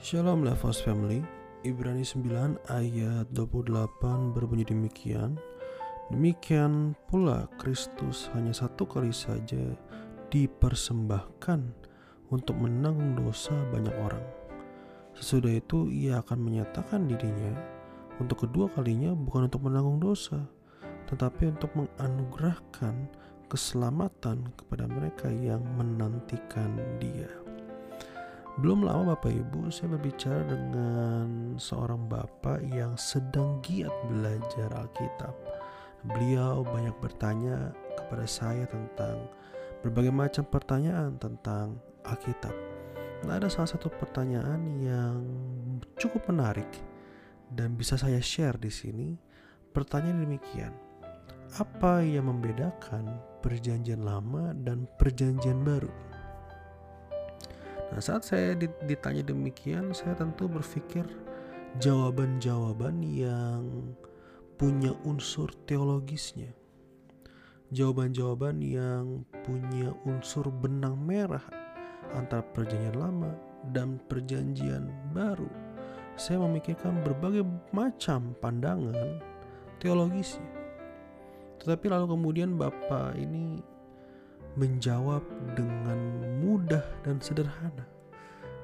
Shalom Levos Family Ibrani 9 ayat 28 berbunyi demikian Demikian pula Kristus hanya satu kali saja dipersembahkan untuk menanggung dosa banyak orang. Sesudah itu ia akan menyatakan dirinya untuk kedua kalinya bukan untuk menanggung dosa, tetapi untuk menganugerahkan keselamatan kepada mereka yang menantikan dia. Belum lama Bapak Ibu saya berbicara dengan seorang bapak yang sedang giat belajar Alkitab. Beliau banyak bertanya kepada saya tentang berbagai macam pertanyaan tentang Alkitab. Nah, ada salah satu pertanyaan yang cukup menarik dan bisa saya share di sini. Pertanyaan demikian. Apa yang membedakan perjanjian lama dan perjanjian baru? Nah, saat saya ditanya demikian, saya tentu berpikir jawaban-jawaban yang punya unsur teologisnya. Jawaban-jawaban yang punya unsur benang merah antara perjanjian lama dan perjanjian baru. Saya memikirkan berbagai macam pandangan teologisnya. Tetapi lalu kemudian Bapak ini menjawab dengan mudah dan sederhana.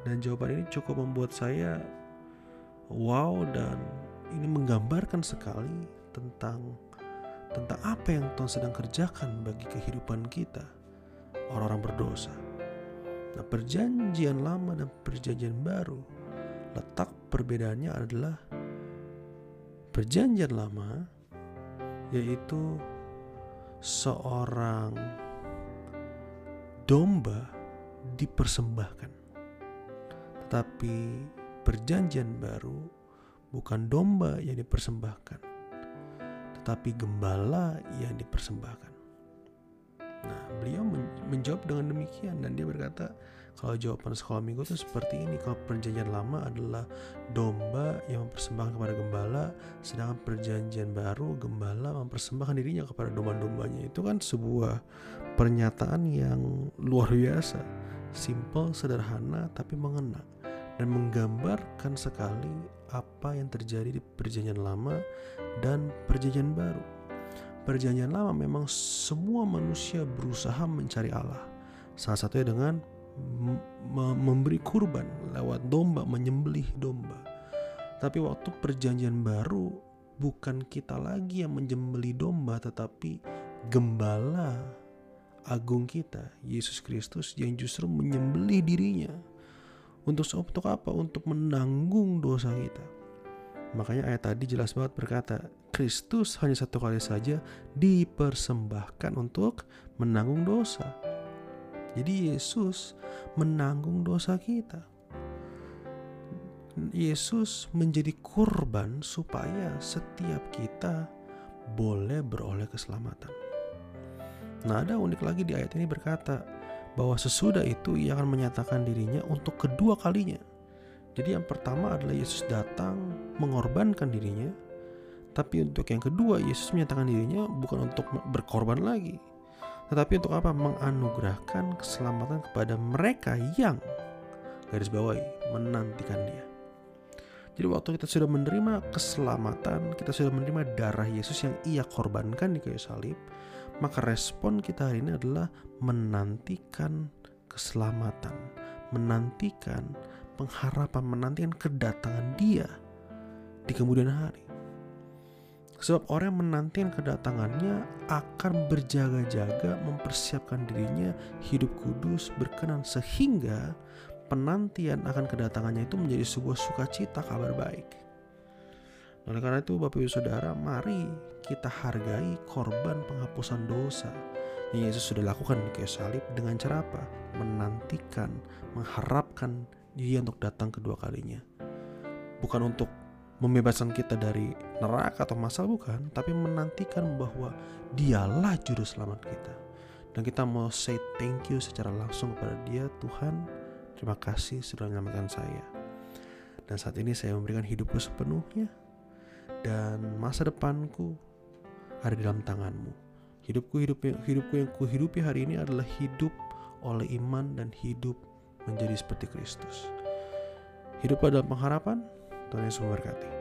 Dan jawaban ini cukup membuat saya wow dan ini menggambarkan sekali tentang tentang apa yang Tuhan sedang kerjakan bagi kehidupan kita orang-orang berdosa. Nah, perjanjian lama dan perjanjian baru letak perbedaannya adalah perjanjian lama yaitu seorang domba dipersembahkan. Tetapi perjanjian baru bukan domba yang dipersembahkan, tetapi gembala yang dipersembahkan. Nah, beliau menjawab dengan demikian dan dia berkata, kalau jawaban sekolah minggu itu seperti ini, kalau perjanjian lama adalah domba yang mempersembahkan kepada gembala, sedangkan perjanjian baru gembala mempersembahkan dirinya kepada domba-dombanya. Itu kan sebuah pernyataan yang luar biasa, simple, sederhana, tapi mengena dan menggambarkan sekali apa yang terjadi di perjanjian lama dan perjanjian baru. Perjanjian lama memang semua manusia berusaha mencari Allah. Salah satunya dengan memberi kurban lewat domba, menyembelih domba. Tapi waktu perjanjian baru bukan kita lagi yang menyembelih domba tetapi gembala agung kita, Yesus Kristus yang justru menyembelih dirinya. Untuk untuk apa? Untuk menanggung dosa kita. Makanya ayat tadi jelas banget berkata, Kristus hanya satu kali saja dipersembahkan untuk menanggung dosa. Jadi Yesus menanggung dosa kita. Yesus menjadi korban supaya setiap kita boleh beroleh keselamatan. Nah, ada unik lagi di ayat ini berkata bahwa sesudah itu ia akan menyatakan dirinya untuk kedua kalinya. Jadi yang pertama adalah Yesus datang mengorbankan dirinya, tapi untuk yang kedua Yesus menyatakan dirinya bukan untuk berkorban lagi, tetapi untuk apa? Menganugerahkan keselamatan kepada mereka yang garis bawahi menantikan dia. Jadi waktu kita sudah menerima keselamatan, kita sudah menerima darah Yesus yang ia korbankan di kayu salib, maka respon kita hari ini adalah menantikan keselamatan, menantikan pengharapan, menantikan kedatangan dia di kemudian hari. Sebab orang yang menantikan kedatangannya akan berjaga-jaga mempersiapkan dirinya hidup kudus berkenan sehingga penantian akan kedatangannya itu menjadi sebuah sukacita kabar baik. Oleh karena itu Bapak Ibu Saudara mari kita hargai korban penghapusan dosa yang Yesus sudah lakukan di kayu salib dengan cara apa? Menantikan, mengharapkan dia untuk datang kedua kalinya. Bukan untuk membebaskan kita dari neraka atau masalah bukan, tapi menantikan bahwa dialah juru selamat kita. Dan kita mau say thank you secara langsung kepada dia, Tuhan, terima kasih sudah menyelamatkan saya. Dan saat ini saya memberikan hidupku sepenuhnya dan masa depanku ada di dalam tanganmu. Hidupku hidup hidupku yang kuhidupi hari ini adalah hidup oleh iman dan hidup menjadi seperti Kristus. Hiduplah dalam pengharapan. Tuhan Yesus memberkati.